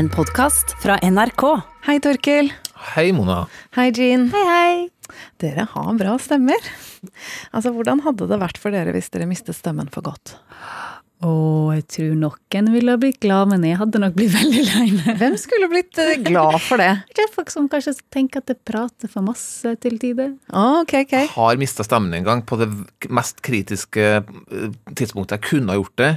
En podkast fra NRK. Hei, Torkil. Hei, Mona. Hei, Jean. Hei, hei. Dere har bra stemmer. Altså, Hvordan hadde det vært for dere hvis dere mistet stemmen for godt? Å, jeg tror noen ville blitt glad, men jeg hadde nok blitt veldig lei meg. Hvem skulle blitt eh, glad for det? Det er folk som kanskje tenker at jeg prater for masse til tider. Oh, ok, ok. Har mista stemmen en gang på det mest kritiske eh, tidspunktet jeg kunne ha gjort det.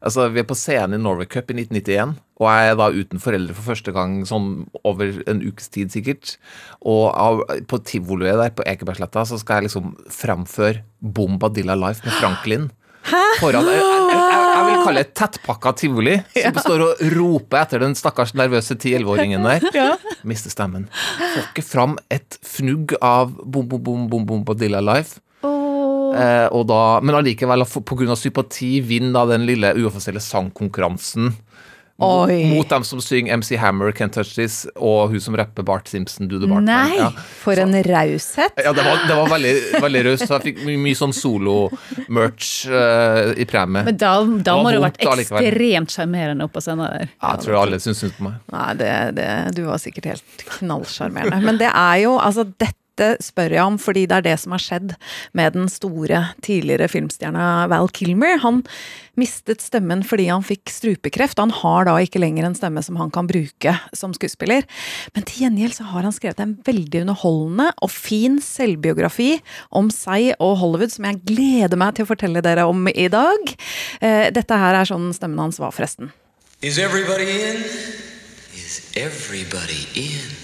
Altså, Vi er på scenen i Norway Cup i 1991, og jeg er da uten foreldre for første gang sånn over en ukes tid, sikkert. Og på tivoliet der på Ekebergsletta så skal jeg liksom framføre Bombadilla Life med Franklin. Hæ? Foran, jeg, jeg, jeg, jeg vil kalle det et tettpakka tivoli, som står og roper etter den stakkars nervøse 10-11-åringen der. Mister stemmen. Får ikke fram et fnugg av Bom Bom Bom Bom Bombadilla Life. Eh, og da, men allikevel, pga. sympati, vinner den lille uoffisielle sangkonkurransen. Oi. mot dem som synger MC Hammer, Can't Touch This, og hun som rapper Bart Simpson, Do the Bart. Nei. Ja. For en raushet. Ja, det var, det var veldig, veldig raust. så Jeg fikk mye, mye sånn solo-merch eh, i premie. Men da, da må det ha vært ekstremt sjarmerende oppå scenen der. Ja, jeg tror alle syns synd på meg. Nei, det, det, du var sikkert helt knallsjarmerende. Men det er jo altså dette spør jeg om fordi det er det som har skjedd med den store tidligere filmstjerna Val Kilmer. Han mistet stemmen fordi han fikk strupekreft. Han har da ikke lenger en stemme som han kan bruke som skuespiller. Men til gjengjeld så har han skrevet en veldig underholdende og fin selvbiografi om seg og Hollywood som jeg gleder meg til å fortelle dere om i dag. Eh, Dette her er sånn stemmen hans var, forresten. Is everybody in? Is everybody in?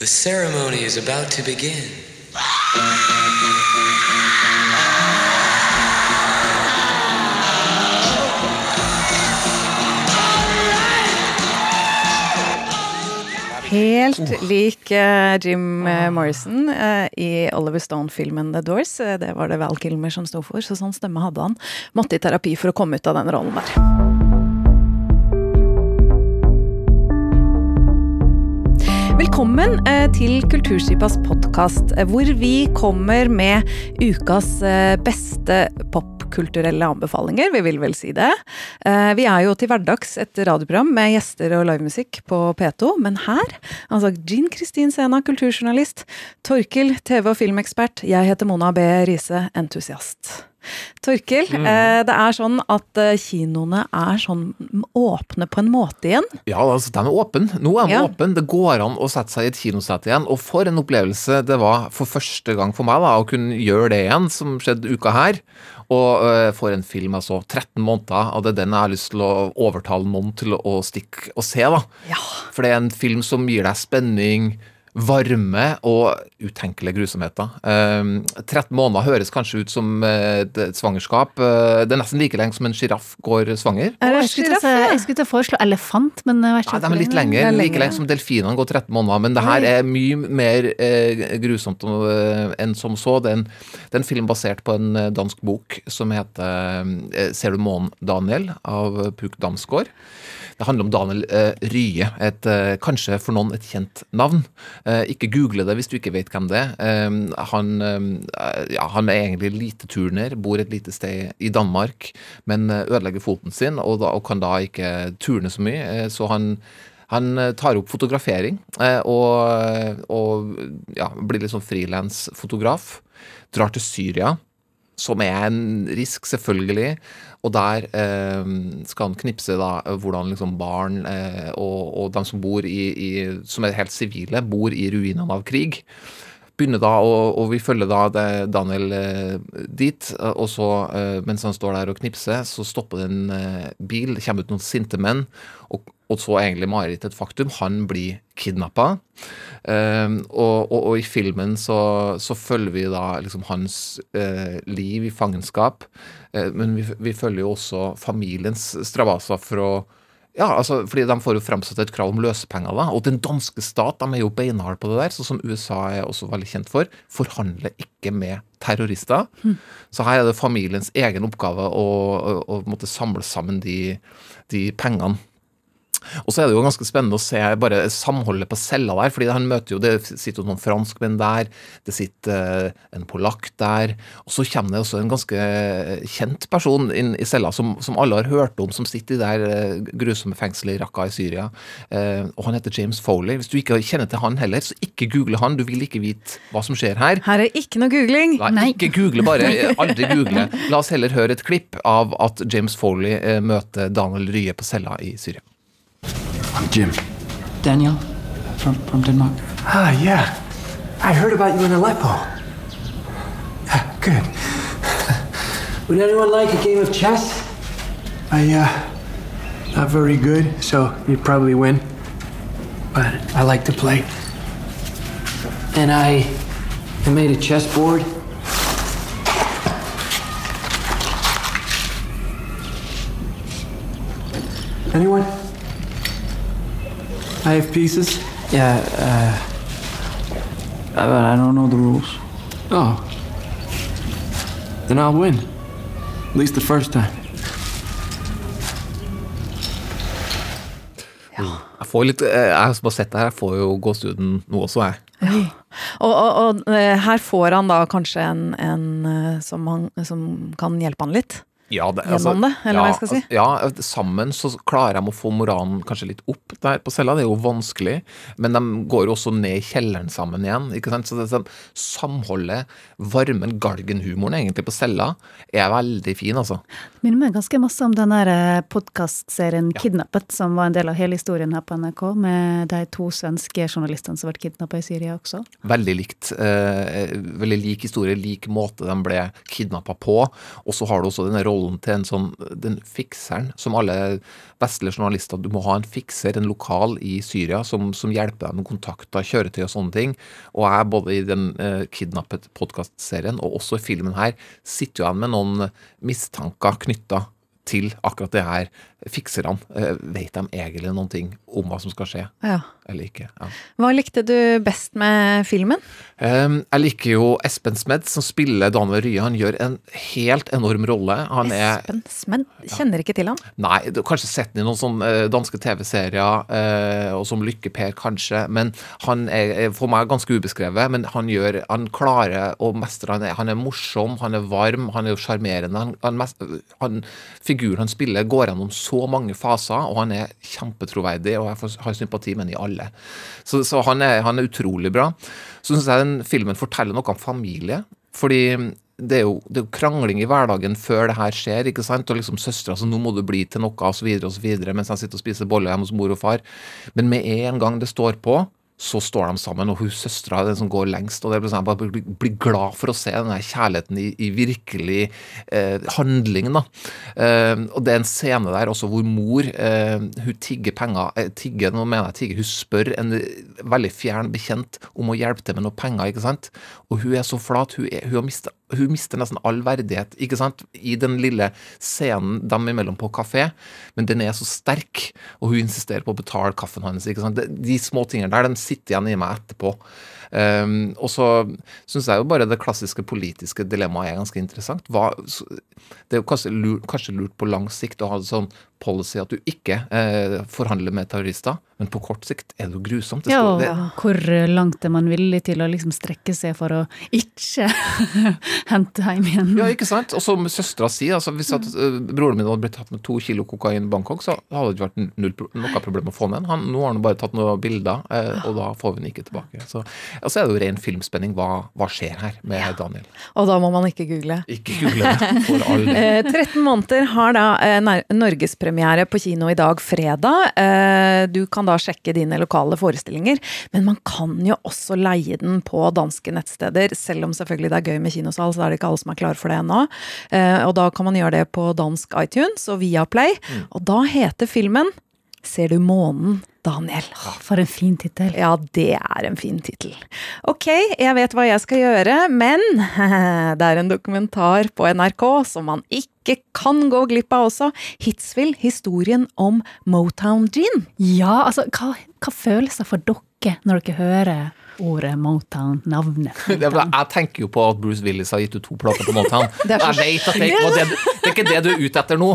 The ceremony is about to begin. Helt lik uh, Jim uh, Morrison uh, i Oliver Stone-filmen The Doors. Det var det Val Kilmer som sto for, så sånn stemme hadde han. Måtte i terapi for å komme ut av den rollen der. Velkommen eh, til Kulturskipas podkast, hvor vi kommer med ukas eh, beste popkulturelle anbefalinger. Vi vil vel si det. Eh, Vi er jo til hverdags et radioprogram med gjester og livemusikk på P2, men her, altså Jean Kristin Sena, kulturjournalist, Torkil, TV- og filmekspert, jeg heter Mona B. Riise, entusiast. Torkil, eh, det er sånn at eh, kinoene er sånn åpne på en måte igjen. Ja, altså, de er åpne. Nå er de Ja. åpne. Det går an å sette seg i et kinosete igjen. Og for en opplevelse det var for første gang for meg da, å kunne gjøre det igjen, som skjedde uka her. Og uh, for en film, altså. 13 måneder. Og det er den jeg har lyst til å overtale noen til å stikke og se, da. Ja. For det er en film som gir deg spenning, varme og utenkelige grusomheter. Um, 13 måneder høres kanskje ut som eh, et et svangerskap. Eh, det er nesten like lenge som en sjiraff går svanger. Er jeg, skulle til jeg skulle til å foreslå elefant, men jeg vet ikke Nei, de er litt lenger. Er Like lenge som delfinene går 13 måneder. Men det her er mye mer eh, grusomt enn som så. Det er, en, det er en film basert på en dansk bok som heter 'Ser du månen, Daniel?' av Puk Damsgaard. Det handler om Daniel eh, Rye, et, eh, kanskje for noen et kjent navn. Eh, ikke google det hvis du ikke vet hvem det er. Eh, han, eh, ja, han er egentlig lite turner, bor et lite sted i Danmark, men eh, ødelegger foten sin og, da, og kan da ikke turne så mye. Eh, så han han tar opp fotografering og, og ja, blir litt sånn frilansfotograf. Drar til Syria, som er en risk, selvfølgelig. Og der eh, skal han knipse da hvordan liksom barn eh, og, og de som bor i, i som er helt sivile, bor i ruinene av krig. Begynner da, og, og vi følger da Daniel eh, dit, og så eh, mens han står der og knipser, så stopper det en eh, bil, det kommer ut noen sinte menn, og, og så er egentlig Marit et faktum. Han blir kidnappa. Um, og, og, og i filmen så, så følger vi da liksom hans eh, liv i fangenskap. Eh, men vi, vi følger jo også familiens stravaser for å ja, altså, fordi de får jo fremsatt et krav om løsepenger, da. Og den danske stat de er jo beinhard på det der, sånn som USA er også veldig kjent for. Forhandler ikke med terrorister. Så her er det familiens egen oppgave å, å, å måtte samle sammen de, de pengene. Og så er det jo ganske spennende å se bare samholdet på cella der, fordi han møter jo Det sitter jo noen franskmenn der, det sitter eh, en polakk der, og så kommer det også en ganske kjent person inn i cella som, som alle har hørt om, som sitter i der eh, grusomme fengselet i Raqqa i Syria. Eh, og han heter James Foley. Hvis du ikke kjenner til han heller, så ikke google han, du vil ikke vite hva som skjer her. Her er ikke noe googling. Nei, Nei. ikke google, bare. Aldri google. La oss heller høre et klipp av at James Foley møter Daniel Rye på cella i Syria. I'm Jim. Daniel from, from Denmark. Ah, yeah. I heard about you in Aleppo. Yeah, good. Would anyone like a game of chess? I, uh, not very good, so you'd probably win. But I like to play. And I, I made a chessboard. Anyone? I have pieces. Yeah, uh, but I don't know the rules. Oh. Then I'll win. At least the first time. Jeg får litt, eh, jeg har bare sett det her, jeg får jo gåsehuden nå også, jeg. Og, og, og eh, her får han da kanskje en, en eh, som, han, som kan hjelpe han litt. Ja, det, Gjennom det, eller hva jeg skal si? altså, Ja, sammen så klarer de å få moralen kanskje litt opp der på cella. Det er jo vanskelig, men de går jo også ned i kjelleren sammen igjen. ikke sant? Så det, sånn, samholdet, varmen, galgenhumoren egentlig på cella, er veldig fin, altså. Minner meg ganske masse om den podkastserien Kidnappet, som var en del av hele historien her på NRK, med de to svenske journalistene som ble kidnappa i Syria også. Veldig likt. Eh, veldig lik historie, lik måte de ble kidnappa på. Og så har du også denne rollen til en sånn den fikseren som alle vestlige journalister Du må ha en fikser, en lokal i Syria, som, som hjelper deg med kontakter, kjøretøy og sånne ting. Og jeg, både i den eh, Kidnappet-podkastserien og også i filmen her, sitter jo igjen med noen mistanker knytta til akkurat det her fikserne. Eh, vet de egentlig noen ting om hva som skal skje, Ja. Eller ikke? Ja. Hva likte du best med filmen? Um, jeg liker jo Espen Smed, som spiller Daniel Rye. Han gjør en helt enorm rolle. Han er Espen Smed? Kjenner ikke til han. Nei, du har kanskje sett ham i noen sånne eh, danske TV-serier, uh, og som Lykke-Per, kanskje. Men han er, er for meg ganske ubeskrevet. Men han gjør Han klarer å mestre. Han er, han er morsom, han er varm, han er jo sjarmerende. Han, han, figuren han spiller, går gjennom så mange faser, og han er kjempetroverdig, og jeg har sympati med han i alle. Så, så han, er, han er utrolig bra. Så syns jeg den filmen forteller noe om familie. Fordi det er, jo, det er krangling i hverdagen før det her skjer. ikke sant? Og liksom søstera altså, 'nå må du bli til noe', osv., osv., mens han sitter og spiser boller hjemme hos mor og far. Men med en gang det står på, så står de sammen, og hun søstera er den som går lengst. og det blir sånn, Jeg blir, glad for å se den kjærligheten i, i virkelig eh, handling. da. Eh, og det er en scene der også hvor mor eh, hun tigger penger eh, tigger, nå mener jeg tigger, Hun spør en veldig fjern bekjent om å hjelpe til med noe penger. ikke sant? Og hun er så flat. Hun, er, hun, har mistet, hun mister nesten all verdighet ikke sant? i den lille scenen dem imellom på kafé, men den er så sterk, og hun insisterer på å betale kaffen hans. ikke sant? De, de små tingene der, de sitter igjen i meg etterpå. Um, og så syns jeg jo bare det klassiske politiske dilemmaet er ganske interessant. Hva, det er jo kanskje lurt, kanskje lurt på lang sikt å ha en sånn policy at du ikke eh, forhandler med terrorister, men på kort sikt er det jo grusomt. Det Ja, og det, hvor langt er man villig til å liksom strekke seg for å ikke hente hjem igjen? Ja, ikke sant? Og som søstera sier, altså, hvis at, uh, broren min hadde blitt tatt med to kilo kokain i Bangkok, så hadde det ikke vært null, noe problem å få den. Han, nå har han bare tatt noen bilder, eh, og da får vi den ikke tilbake. Så, ja, så er det jo ren filmspenning. Hva, hva skjer her med Daniel? Og da må man ikke google. Ikke google det, for all del. Eh, 13 måneder har da eh, norgespremiere på kino i dag, fredag. Eh, du kan da sjekke dine lokale forestillinger, men man kan jo også leie den på danske nettsteder. Selv om selvfølgelig det er gøy med kinosal, så er det ikke alle som er klar for det ennå. Eh, og da kan man gjøre det på dansk iTunes og via Play. Og da heter filmen Ser du månen, Daniel? For en fin tittel. Ja, det er en fin tittel. Ok, jeg vet hva jeg skal gjøre, men det er en dokumentar på NRK som man ikke kan gå glipp av også. Hitsville, historien om Motown Gin. Ja, altså, hva, hva følelser får dere når dere hører ordet Motown, navnet. Det er, jeg tenker jo på at Bruce Willis har gitt ut to plater på Motown. Er jeg vet at det, det, det er ikke det du er ute etter nå.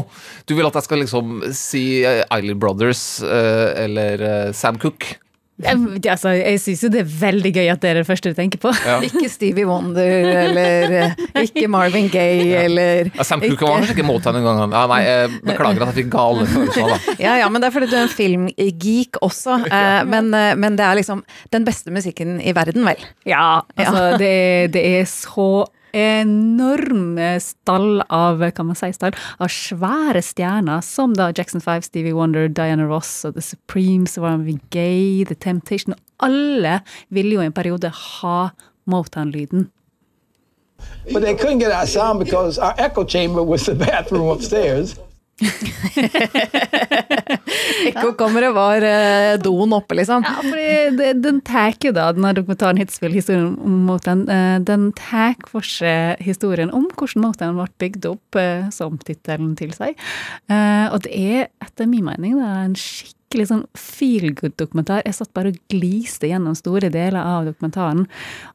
Du vil at jeg skal liksom si uh, Eiley Brothers eh, eller eh, Sam Cooke. Jeg, altså, jeg syns jo det er veldig gøy at det er det første du tenker på. Ja. Ikke Stevie Wonder eller eh, ikke Marvin Gaye eller Ja, Sam Cooke var kanskje ikke Motown engang. Ja, nei, jeg beklager at jeg fikk gale følelser. Ja, ja, men det er fordi du er en filmgeek også. Eh, men, eh, men det er liksom den beste musikken i verden, vel. Ja, altså Det, er- det er så enorme stall av kan man si stall, av svære stjerner, som da Jackson 5, Stevie Wonder, Diana Ross og The Supremes, Marvin Vigay, The Temptation. Alle ville jo i en periode ha Motown-lyden. But they couldn't get our sound because our echo chamber was the bathroom upstairs. Ekkokammeret var eh, doen oppe, liksom. Ja, fordi det, den tar jo da, denne dokumentaren Hitspill, historien om Motown, eh, den tar for seg historien om hvordan Motown ble bygd opp, eh, som tittelen tilsier. Eh, Og det er etter min mening da, en skikkelig sånn feel good-dokumentar. Jeg satt bare og gliste gjennom store deler av dokumentaren.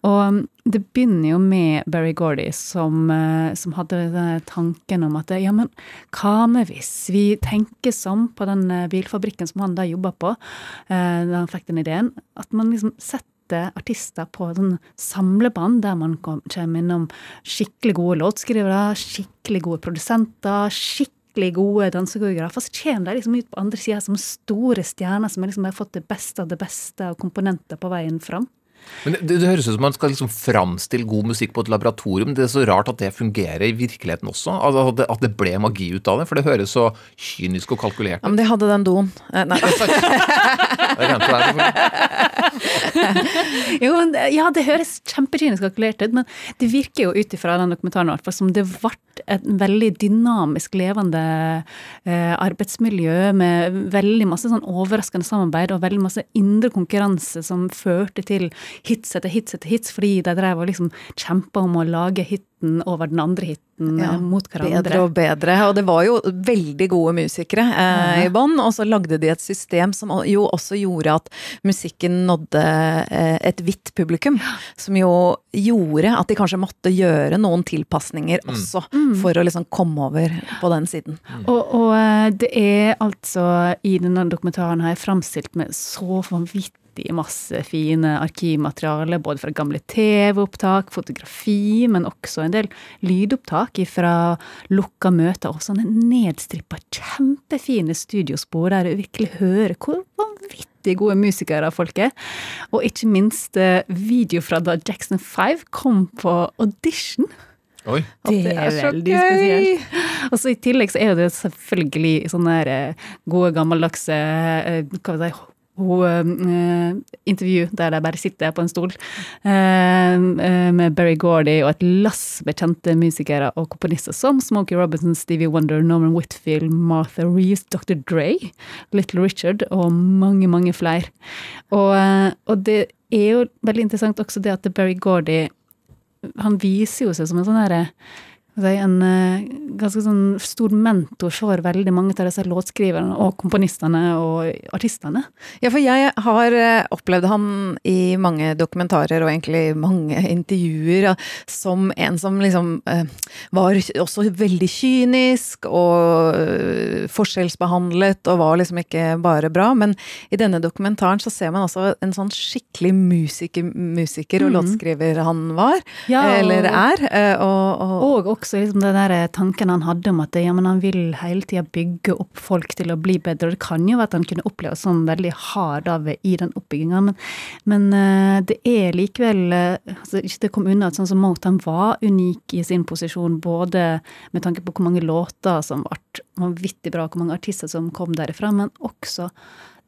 Og mm, det begynner jo med Barry Gordy, som, eh, som hadde denne tanken om at ja, men hva med hvis vi tenker sånn på den eh, bilfabrikken som han da jobba på, eh, da han fikk den ideen, at man liksom setter artister på sånn samleband, der man kom- kommer innom skikkelig gode låtskrivere, skikkelig gode produsenter, skikkelig gode dansekoreografer. Så kommer de liksom ut på andre sida som store stjerner som har liksom fått det beste av det beste av komponenter på veien fram. Men det, det høres ut som man skal liksom framstille god musikk på et laboratorium. Det er så rart at det fungerer i virkeligheten også. Altså, at, det, at det ble magi ut av det. For det høres så kynisk og kalkulert ut. Ja, men de hadde den doen. Eh, Nei. Jo, men ja, det høres kjempekynisk kalkulert ut, men det virker jo ut ifra den dokumentaren hvert som det ble et veldig dynamisk, levende eh, arbeidsmiljø med veldig masse sånn overraskende samarbeid og veldig masse indre konkurranse som førte til hits etter hits etter hits, fordi de drev og liksom kjempa om å lage hiten over den andre hiten Ja, mot hverandre. Bedre og bedre. Og det var jo veldig gode musikere eh, i bånn, og så lagde de et system som jo også gjorde at musikken nådde eh, et hvitt publikum. Som jo gjorde at de kanskje måtte gjøre noen tilpasninger også, for å liksom komme over på den siden. Og, og eh, det er altså i denne dokumentaren har jeg framstilt med så vanvittig masse fine arkivmateriale, både fra gamle TV-opptak, fotografi, men også en del lydopptak fra lukka møter, og sånne nedstrippa, kjempefine studiospor der du virkelig hører hvor vanvittig gode musikere folk er. Og ikke minst eh, video fra da Jackson 5 kom på audition. Oi. Det er så veldig gøy! spesielt. Og så I tillegg så er det selvfølgelig sånne eh, gode, gammeldagse eh, hva vil jeg si, ho- eh, intervju der de bare sitter på en stol eh, eh, med Berry Gordy og et lass med kjente musikere og komponister som Smokey Robinson, Stevie Wonder, Norman Whitfield, Martha Reeves, Dr. Dre, Little Richard og mange, mange flere. Og, eh, og det er jo veldig interessant også det at Berry Gordy han viser jo seg som en sånn herre si, en eh, ganske sånn stor mentor for veldig mange av disse låtskriverne og komponistene og artistene. Ja, for jeg har eh, opplevd han i mange dokumentarer og egentlig mange intervjuer som en som liksom eh, var også veldig kynisk og eh, forskjellsbehandlet og var liksom ikke bare bra. Men i denne dokumentaren så ser man altså en sånn skikkelig musiker, musiker og låtskriver han var, Ja, eller er. og, Og, og, Og også liksom den der tanken han hadde om at ja, han vil hele tida bygge opp folk til å bli bedre. Og det kan jo være at han kunne oppleves som veldig hard av i den oppbygginga, men, men eh, det er likevel eh, altså, Ikke det kom unna at sånn som Motown var unik i sin posisjon, både med tanke på hvor mange låter som ble vanvittig bra, hvor mange artister som kom derifra, men også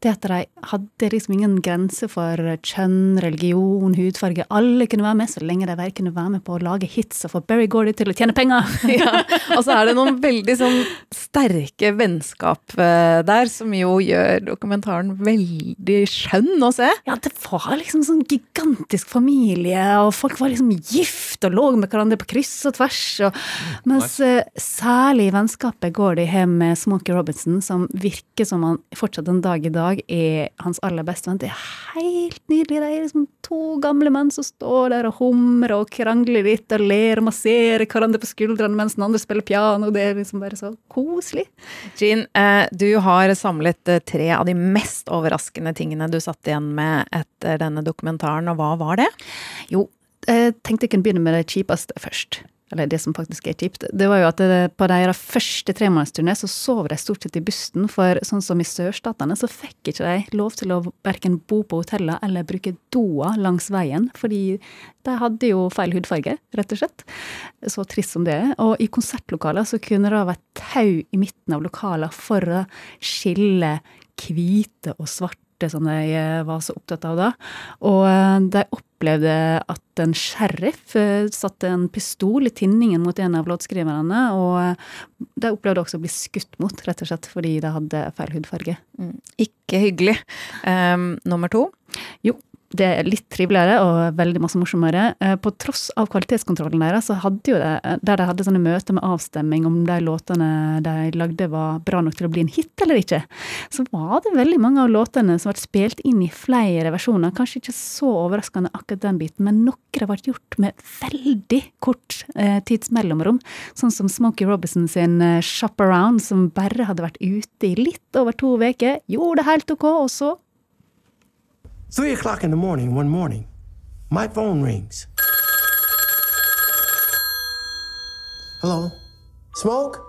det at de hadde liksom ingen grense for kjønn, religion, hudfarge. Alle kunne være med, så lenge de bare kunne være med på å lage hits og få Berry Gordy til å tjene penger. ja, og så er det noen veldig sånn sterke vennskap eh, der, som jo gjør dokumentaren veldig skjønn å se. Ja, det var liksom sånn gigantisk familie, og folk var liksom gift og lå med hverandre på kryss og tvers. Og, mens eh, særlig i vennskapet går de hjem med Smokey Robinson, som virker som han fortsatt en dag i dag er hans aller beste venn. Det er helt nydelig. De er liksom to gamle menn som står der og humrer og krangler litt og ler og masserer hverandre på skuldrene mens den andre spiller piano. Det er liksom bare så koselig. Jean, eh, du har samlet eh, tre av de mest overraskende tingene du satt igjen med etter denne dokumentaren, og hva var det? Jo, jeg tenkte jeg kunne begynne med det kjipeste først. Eller det som faktisk er kjipt. Det var jo at på deres første tremånedersturné så sov de stort sett i bussen, for sånn som i sørstatene så fikk ikke de lov til å verken bo på hoteller eller bruke doa langs veien, fordi de hadde jo feil hudfarge, rett og slett. Så trist som det er. Og i konsertlokaler så kunne det være tau i midten av lokaler for å skille hvite og svarte som de eh, var så opptatt av da. Og eh, de opplevde at en sheriff eh, satte en pistol i tinningen mot en av låtskriverne, og de opplevde også å bli skutt mot, rett og slett fordi de hadde feil hudfarge. Mm. Ikke hyggelig. Um, nummer to? Jo, det er litt triveligere og veldig masse morsommere. Eh, på tross av kvalitetskontrollen deres, så hadde jo det, der de hadde sånne møter med avstemming om de låtene de lagde var bra nok til å bli en hit eller ikke, så var det veldig mange av låtene som ble spilt inn i flere versjoner. Kanskje ikke så overraskende akkurat den biten, men noen ble gjort med veldig kort eh, tidsmellomrom. Sånn som Smokey Robinson sin eh, Shop Around, som bare hadde vært ute i litt over to uker. Gjorde det helt ok, og så Three o'clock in the morning, one morning, my phone rings. Hello? Smoke?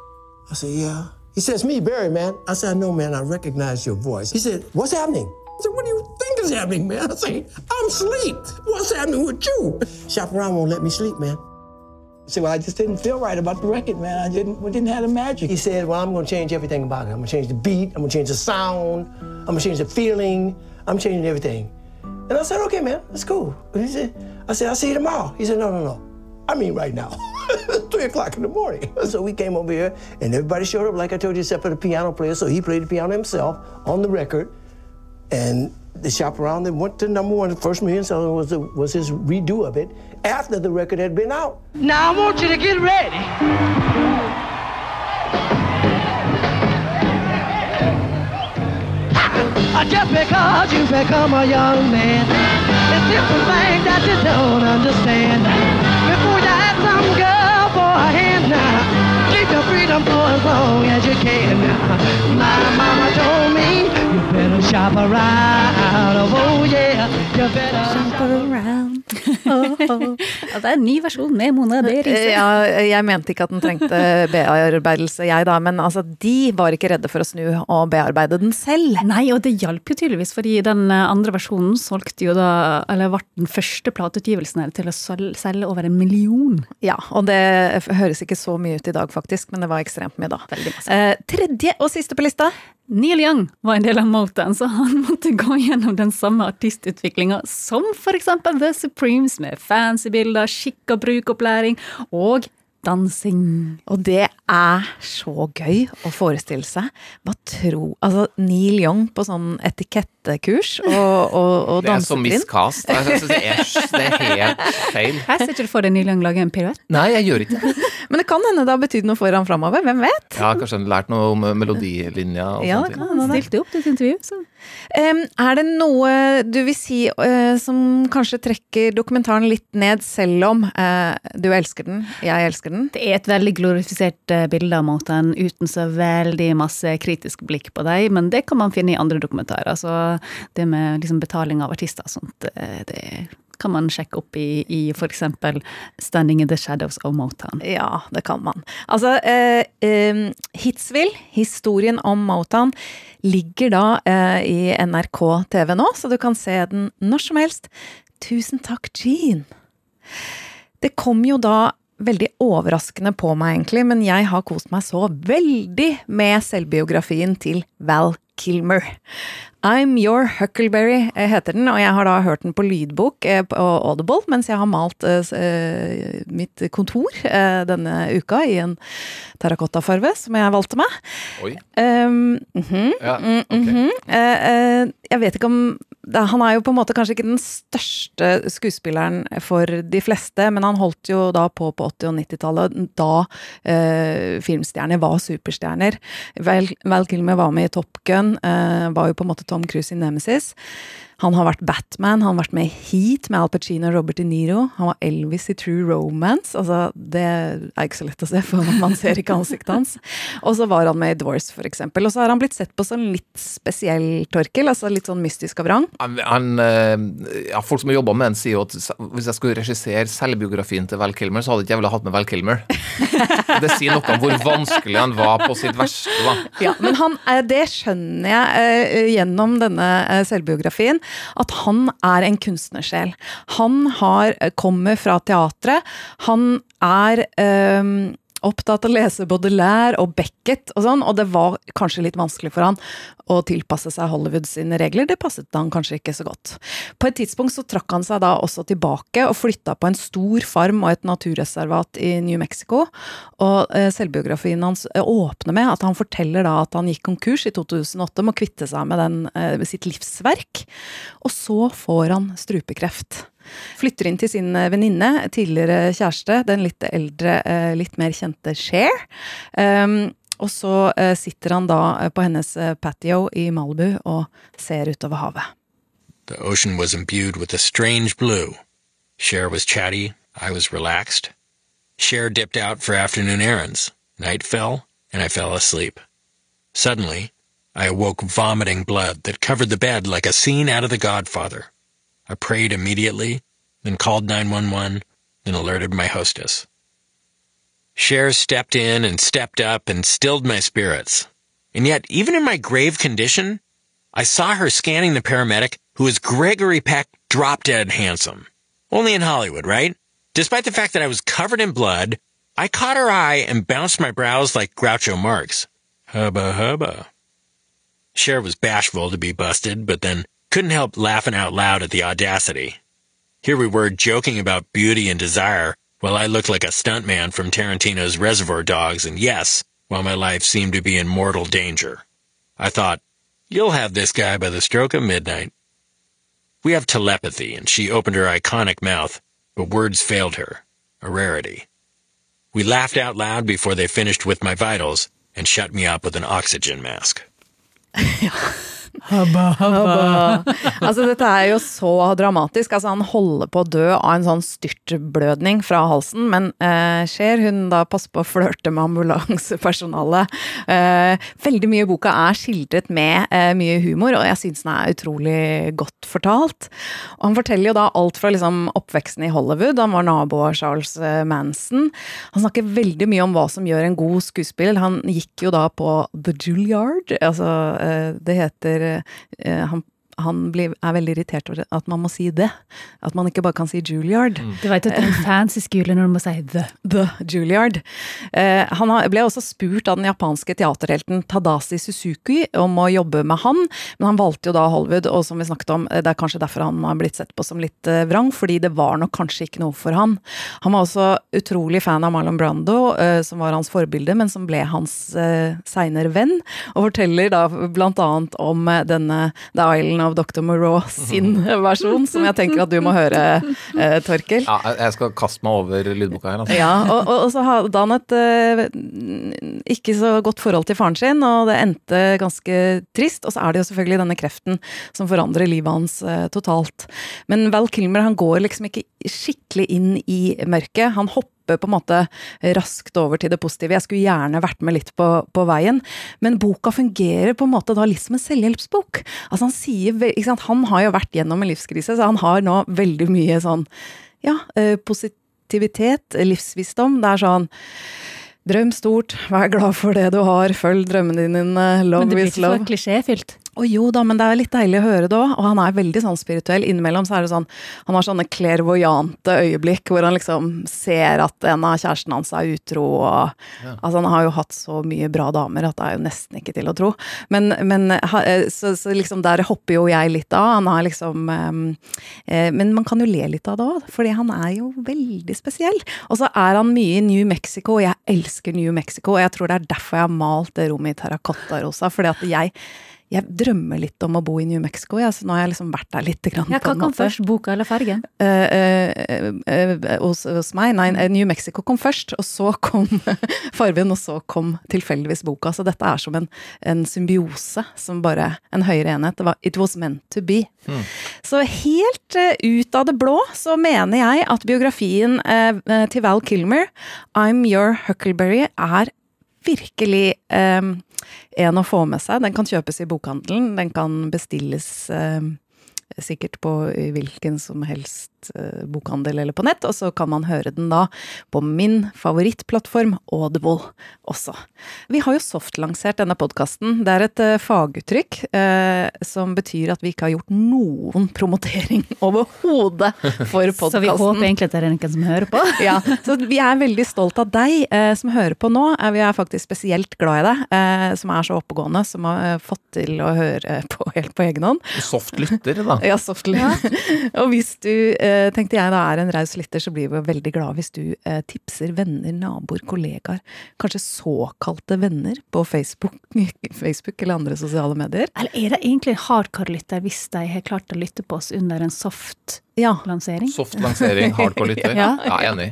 I said, yeah. He says, me, Barry, man. I said, I know, man. I recognize your voice. He said, what's happening? I said, what do you think is happening, man? I said, I'm asleep. What's happening with you? Around won't let me sleep, man. I said, well, I just didn't feel right about the record, man. I didn't, we didn't have the magic. He said, well, I'm going to change everything about it. I'm going to change the beat. I'm going to change the sound. I'm going to change the feeling. I'm changing everything. And I said, okay, man, that's cool. He said, I said, I'll see you tomorrow. He said, no, no, no. I mean right now. Three o'clock in the morning. So we came over here and everybody showed up, like I told you, except for the piano player. So he played the piano himself on the record. And the shop around and went to number one. The first million seller was, the, was his redo of it after the record had been out. Now I want you to get ready. Just because you've become a young man, it's different things that you don't understand. Before you ask some girl for a hand now, freedom for as long as you can. My mama told me you better shop around. Oh yeah, you better shop around. Ja, det er en ny versjon med Mona B. Riise. Ja, jeg mente ikke at den trengte bearbeidelse, jeg da, men altså, de var ikke redde for å snu og bearbeide den selv. Nei, og det hjalp jo tydeligvis, fordi den eh, andre versjonen solgte jo da, eller ble den første plateutgivelsen til å selge over en million. Ja, og det høres ikke så mye ut i dag, faktisk, men det var ekstremt mye da. Eh, tredje og siste på lista. Neil Young var en del av Motown, så han måtte gå gjennom den samme artistutviklinga som eksempel The Supremes, med fancy bilder, skikk- og brukopplæring og dansing. Og det er så gøy å forestille seg. Hva tro Altså, Neil Young på sånn etikettekurs og, og, og Det er så miscast. Jeg det, er, det er helt feil. Her ser ikke du for deg Neil Young lage en piruett? Nei, jeg gjør ikke det. Men det kan hende det har betydd noe for ham framover. Hvem vet? han har lært noe om melodilinja og Ja, han, det. Stilte opp til et intervju, så Um, er det noe du vil si uh, som kanskje trekker dokumentaren litt ned, selv om uh, du elsker den, jeg elsker den? Det er et veldig glorifisert eh, bilde av Motown uten så veldig masse kritisk blikk på dem, men det kan man finne i andre dokumentarer. Så det med liksom betaling av artister og sånt, eh, det kan man sjekke opp i, i f.eks. Standing in the Shadows of Motown. Ja, det kan man. Altså, eh, eh, Hitsville, historien om Motown, ligger da eh, i NRK TV nå, så du kan se den når som helst. Tusen takk, Jean. Det kom jo da veldig overraskende på meg, egentlig, men jeg har kost meg så veldig med selvbiografien til Val Kilmer. I'm Your Huckleberry eh, heter den, og jeg har da hørt den på lydbok eh, på Audible mens jeg har malt eh, mitt kontor denne uka i en terrakottafarge som jeg valgte meg. Oi. Um, mhm, Ja, mm, ok. mhm. Jeg vet ikke om han er jo på en måte kanskje ikke den største skuespilleren for de fleste, men han holdt jo da på på 80- og 90-tallet, da eh, filmstjerner var superstjerner. Val, Val Kilmer var med i Top Gun, eh, var jo på en måte Tom Cruise i Nemesis. Han har vært Batman, han har vært med i Heat med Al Pacino og Robert De Niro. Han var Elvis i True Romance. Altså, det er ikke så lett å se, for man ser ikke ansiktet hans. Og så var han med i Dwarves, for eksempel. Og så har han blitt sett på som litt spesiell, Torkel. Altså litt sånn mystisk av rang. Han, eh, ja, folk som har jobba med den, sier jo at hvis jeg skulle regissere selvbiografien til Val Kilmer, så hadde ikke jeg villet hatt med Val Kilmer. Det sier noe om hvor vanskelig han var på sitt verste. da. Ja, men han, eh, det skjønner jeg eh, gjennom denne selvbiografien, at han er en kunstnersjel. Han har, eh, kommer fra teatret. Han er eh, opptatt av å lese Baudelaire og Beckett og sånn, og det var kanskje litt vanskelig for han å tilpasse seg Hollywood sine regler. Det passet han kanskje ikke så godt. På et tidspunkt så trakk han seg da også tilbake og flytta på en stor farm og et naturreservat i New Mexico. Og eh, selvbiografien hans eh, åpner med at han forteller da at han gikk konkurs i 2008, må kvitte seg med, den, eh, sitt livsverk. Og så får han strupekreft. Flytter inn til sin eh, venninne, tidligere kjæreste, den litt eldre, eh, litt mer kjente Cher. Um, og så eh, sitter han da på hennes patio i Malibu og ser utover havet. The ocean was imbued with a strange blue. Cher was chatty, I was relaxed. Cher dipped out for afternoon errands. Night fell, and I fell asleep. Suddenly, I awoke vomiting blood that covered the bed like a scene out of The Godfather. I prayed immediately, then called 911, then alerted my hostess. Cher stepped in and stepped up and stilled my spirits. And yet, even in my grave condition, I saw her scanning the paramedic who was Gregory Peck drop dead handsome. Only in Hollywood, right? Despite the fact that I was covered in blood, I caught her eye and bounced my brows like Groucho Marx. Hubba hubba. Cher was bashful to be busted, but then couldn't help laughing out loud at the audacity. Here we were joking about beauty and desire while I looked like a stuntman from Tarantino's Reservoir Dogs, and yes, while my life seemed to be in mortal danger. I thought, you'll have this guy by the stroke of midnight. We have telepathy, and she opened her iconic mouth, but words failed her, a rarity. We laughed out loud before they finished with my vitals and shut me up with an oxygen mask. Altså, dette er jo så dramatisk. Altså, han holder på å dø av en sånn styrtblødning fra halsen, men eh, Cher, hun da passer på å flørte med ambulansepersonalet. Eh, veldig mye i boka er skildret med eh, mye humor, og jeg syns den er utrolig godt fortalt. Og han forteller jo da alt fra liksom oppveksten i Hollywood, han var nabo av Charles eh, Manson. Han snakker veldig mye om hva som gjør en god skuespiller. Han gikk jo da på The Juilliard, altså eh, det heter han han blir, er veldig irritert over at man må si det. At man ikke bare kan si Juilliard. Du vet at det er en fancy skole når du må si the. The Juilliard. Eh, han ble også spurt av den japanske teaterhelten Tadasi Suzuki om å jobbe med han, men han valgte jo da Hollywood, og som vi snakket om, eh, det er kanskje derfor han har blitt sett på som litt eh, vrang, fordi det var nok kanskje ikke noe for han. Han var også utrolig fan av Marlon Brando, eh, som var hans forbilde, men som ble hans eh, seinere venn, og forteller da blant annet om eh, denne The Island of Dr. Moreau sin versjon, som jeg tenker at du må høre, eh, Torkel. Ja, jeg skal kaste meg over lydboka her. Altså. Ja, og, og, og så hadde han et eh, ikke så godt forhold til faren sin, og det endte ganske trist. Og så er det jo selvfølgelig denne kreften som forandrer livet hans eh, totalt. Men Val Kilmer han går liksom ikke skikkelig inn i mørket. Han hopper på en måte raskt over til det positive. Jeg skulle gjerne vært med litt på, på veien, men boka fungerer på en måte da litt som en selvhjelpsbok. Altså Han sier, ikke sant, han har jo vært gjennom en livskrise, så han har nå veldig mye sånn ja, eh, positivitet, livsvisdom. Det er sånn Drøm stort, vær glad for det du har, følg drømmene dine, love Men det blir ikke så for klisjéfylt. Å jo da, men det er litt deilig å høre det òg. Og han er veldig sånn spirituell. Innimellom så er det sånn Han har sånne clairvoyante øyeblikk hvor han liksom ser at en av kjærestene hans er utro og Altså, han har jo hatt så mye bra damer at det er jo nesten ikke til å tro. Men, men eh, så, så liksom der hopper jo jeg litt av. Han er liksom eh, eh, Men man kan jo le litt av det òg, fordi han er jo veldig spesiell. Og så er han mye i New Mexico, og jeg elsker New Mexico, og jeg tror det er derfor jeg har malt det rommet i terrakottarosa, fordi at jeg Jeg drømmer litt om å bo i New Mexico, ja, så nå har jeg liksom vært der litt. Grann, Ja, på hva en kom måte. først, boka eller fargen? Eh, eh, eh, hos, hos meg. Nei, eh, New Mexico kom først, og så kom fargen, og så kom tilfeldigvis boka. Så dette er som en, en symbiose, som bare en høyere enhet. Det var It was meant to be. Så helt eh, ut av det blå så mener jeg at biografien eh, eh, til Val Kilmer, I'm Your Huckleberry, er virkelig eh, en å få med seg. Den kan kjøpes i bokhandelen, den kan bestilles eh, sikkert på hvilken som helst eh, bokhandel eller på nett, og så kan man høre den da på min favorittplattform, Audible, også. Vi har jo softlansert denne podkasten. Det er et eh, faguttrykk eh, som betyr at vi ikke har gjort noen promotering overhodet for podkasten. Så vi håper egentlig at det er noen som hører på. Ja, så vi er veldig stolt av deg eh, som hører på nå. Eh, vi er faktisk spesielt glad i deg, eh, som er så oppegående, som har fått til å høre på helt på egen hånd. Soft lytter, da. Ja, softly. og hvis du, eh, tenkte jeg da er en raus lytter, så blir vi veldig glad hvis du eh, tipser venner, naboer, kollegaer, kanskje såkalte venner på Facebook, Facebook eller andre sosiale medier. Eller er det egentlig hardcore-lytter hvis de har klart å lytte på oss under en soft Ja. lansering? Soft lansering, hardcore lytter. Ja. Ja, enig.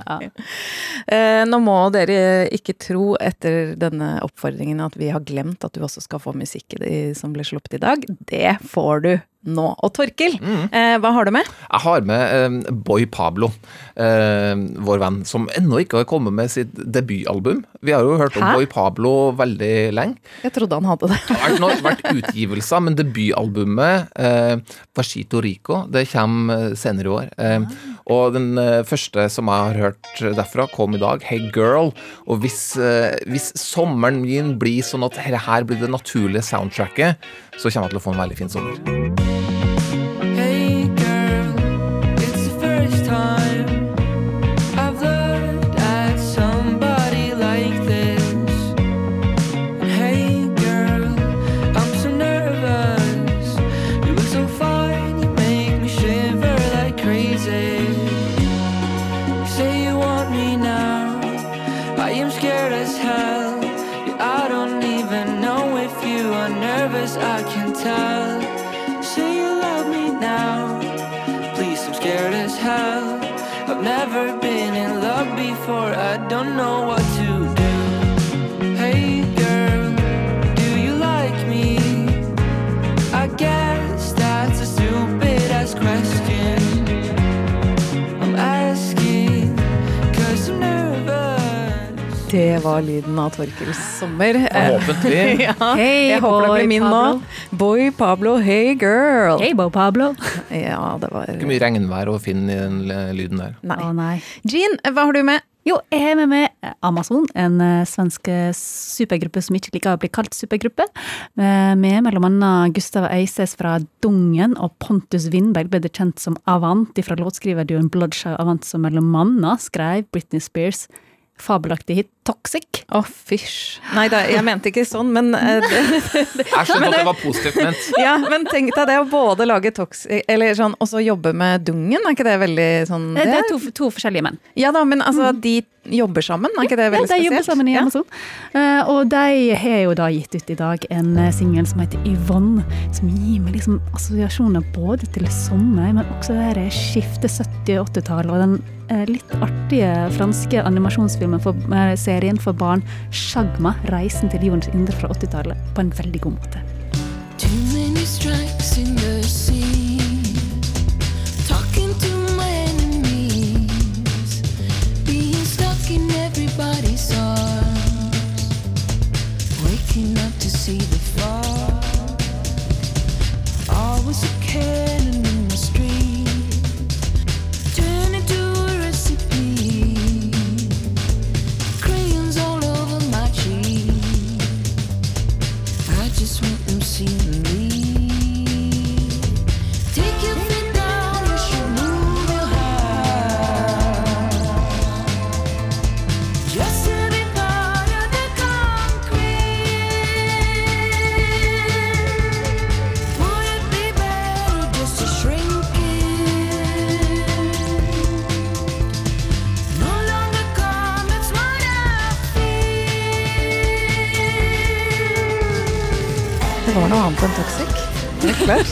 Eh, nå må dere ikke tro etter denne oppfordringen at vi har glemt at du også skal få musikk som ble sluppet i dag. Det får du nå. Og Torkil, eh, hva har du med? Jeg har med eh, Boy Pablo, eh, vår venn, som ennå ikke har kommet med sitt debutalbum. Vi har jo hørt om Boy Pablo veldig lenge. Jeg trodde han hadde det. Det har vært, vært utgivelser, men debutalbumet, eh, Pasito Rico, det kommer eh, senere år. Eh, og den eh, første som jeg har hørt derfra, kom i dag, Hey Girl. Og hvis, eh, hvis sommeren min blir sånn at her blir det naturlige soundtracket, så kommer jeg til å få en veldig fin sommer. Scared as hell. I've never been in love before, I don't know what to do. Hey girl, do you like me? I guess that's a stupid ass question. I'm asking, cause I'm nervous. Det var lyden av Torkels sommer. Forhåpentlig. ja, Hei, jeg håper det blir min nå. Boy Pablo, hey girl. Hey Bo Pablo. Ja, det var Ikke mye regnvær å finne i den lyden der. Nei. Å nei. Jean, hva har du med? Jo, jeg har med meg Amazon, en eh, svensk eh, supergruppe som ikke liker å bli kalt supergruppe. Eh, Med mellom annet Gustav Eises fra Dungen og Pontus Windberg bedre kjent som Avant fra låtskriverduoen Bloodshow Avant, som mellom annet skrev Britney Spears fabelaktig hit Toxic. Å, fysj. Nei da, jeg mente ikke sånn, men eh, det, Jeg skjønte at det var positivt ment. Ja, men tenk deg det å både lage toxic Eller sånn, og så jobbe med Dungen, er ikke det veldig sånn det? Det er to, to forskjellige menn. Ja da, men altså, de jobber sammen, er ikke det veldig spesielt? ja, de jobber sammen i Ja. Amazon. Eh, og de har jo da gitt ut i dag en uh, singel som heter Yvonne, som gir meg liksom assosiasjoner både til sommer, men også det her skiftet 70- og 80-tallet, og den uh, litt artige franske animasjonsfilmen for eh, serien for barn Sjagma 'Reisen til jordens indre' fra 80-tallet, på en veldig god måte. Klart.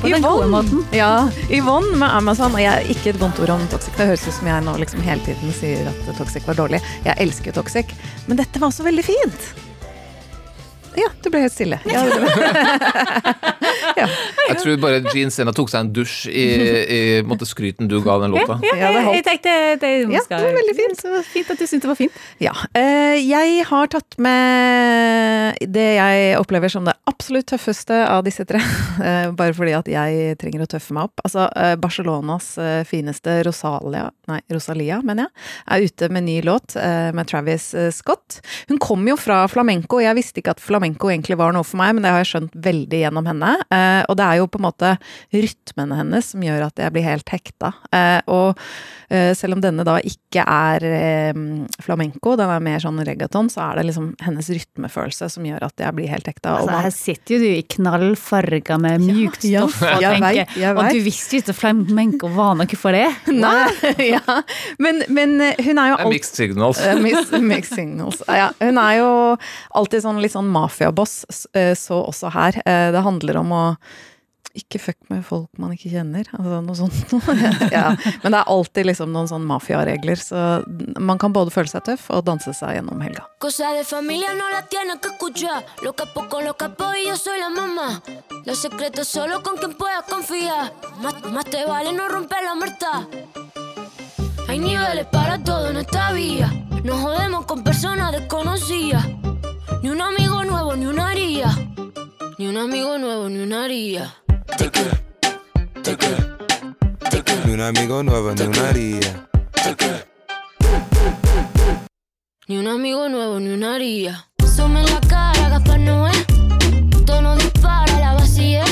På den gode måten. Ja, Yvonne med Amazon. Og jeg er ikke et vondt ord om toxic. Det høres ut som jeg nå liksom hele tiden sier at toxic var dårlig. Jeg elsker toxic, men dette var også veldig fint. Ja, du ble helt stille. Ja. Jeg tror bare Gene Senna tok seg en dusj i, i måtte skryten du ga den låta. Ja, Ja, jeg, jeg tenkte det, Ja, det var veldig fint. Så fint at du syntes det var fint. Ja. eh, jeg har tatt med det jeg opplever som det absolutt tøffeste av disse tre. eh, bare fordi at jeg trenger å tøffe meg opp. Altså, eh, Barcelonas fineste Rosalia, nei, Rosalia, mener jeg, er ute med ny låt med Travis Scott. Hun kom jo fra flamenco. Jeg visste ikke at flamenco egentlig var noe for meg, men det har jeg skjønt veldig gjennom henne. Eh, og det er jo på en måte rytmene hennes som gjør at jeg blir helt hekta. Eh, og eh, selv om denne da ikke er eh, flamenco, den er mer sånn reggaeton, så er det liksom hennes rytmefølelse som gjør at jeg blir helt hekta. Og Altså, man- her sitter jo du i knallfarger med mjukt ja, stoff og jeg tenker vet, jeg Og du visste jo ikke at flamenco var noe for det. Nei, ja. Men, men hun er jo alltid alt- mixed signals. Eh, mixed signals. Ja, hun er jo alltid sånn litt sånn mafiaboss, så også her. Det handler om å ikke fuck med folk man ikke kjenner, altså noe sånt. ja. Men det er alltid liksom noen sånn mafiaregler, så man kan både føle seg tøff og danse seg gjennom helga. Hay niveles para todo en esta vía. No jodemos con personas desconocidas. Ni un amigo nuevo, ni una haría. Ni un amigo nuevo, ni una haría. Ni un amigo nuevo, ni una haría. Ni un amigo nuevo, ni una haría. Some en la cara, Gaspar Noé. Tono dispara, la vacía.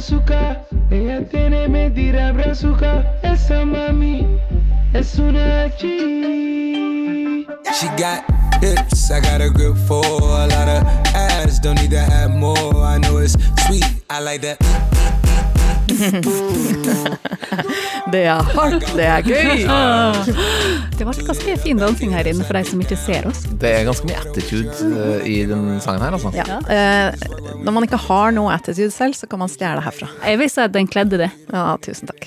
Azúcar, ella tiene mentira brazuca. Esa mami es una G. She got hips, I got a grip for a lot of ass. Don't need to have more. I know it's sweet, I like that. Det er hardt, det er gøy! Det ble ganske fin dansing her inne for de som ikke ser oss. Det er ganske mye attitude eh, i den sangen her, altså. Ja. Eh, når man ikke har noe attitude selv, så kan man stjele herfra. Jeg vil si at den kledde det. Ja, tusen takk.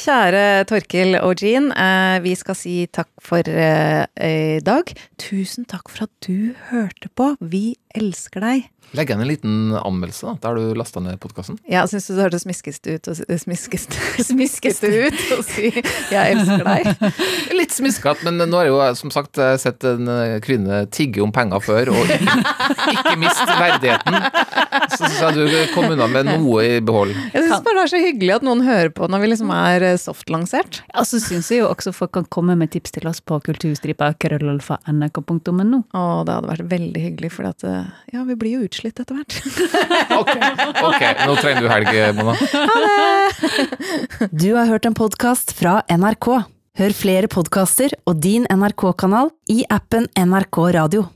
Kjære Torkil og Jean, eh, vi skal si takk for eh, i dag. Tusen takk for at du hørte på. Vi elsker deg. Legg igjen en liten anmeldelse da, der du lasta ned podkasten. Ja, syns du det hørtes smiskeste ut, og, smiskeste, smiskeste ut å si 'jeg elsker deg'? Litt smiskete, men nå har jeg jo som sagt eh, sett en eh, kvinne tigge om penger før, og ikke, ikke miste verdigheten. Så syns jeg du kom unna med noe i behold. Jeg syns bare det er så hyggelig at noen hører på når vi liksom er eh, softlansert. Ja, så syns jeg jo også folk kan komme med tips til oss på kulturstripa krøllalfa.nrk.no. Å, det hadde vært veldig hyggelig, for at, eh, ja, vi blir jo utslitt etter hvert. Ok, ok, nå trenger du helg, Mona. Du har hørt en podkast fra NRK. Hør flere podkaster og din NRK-kanal i appen NRK Radio.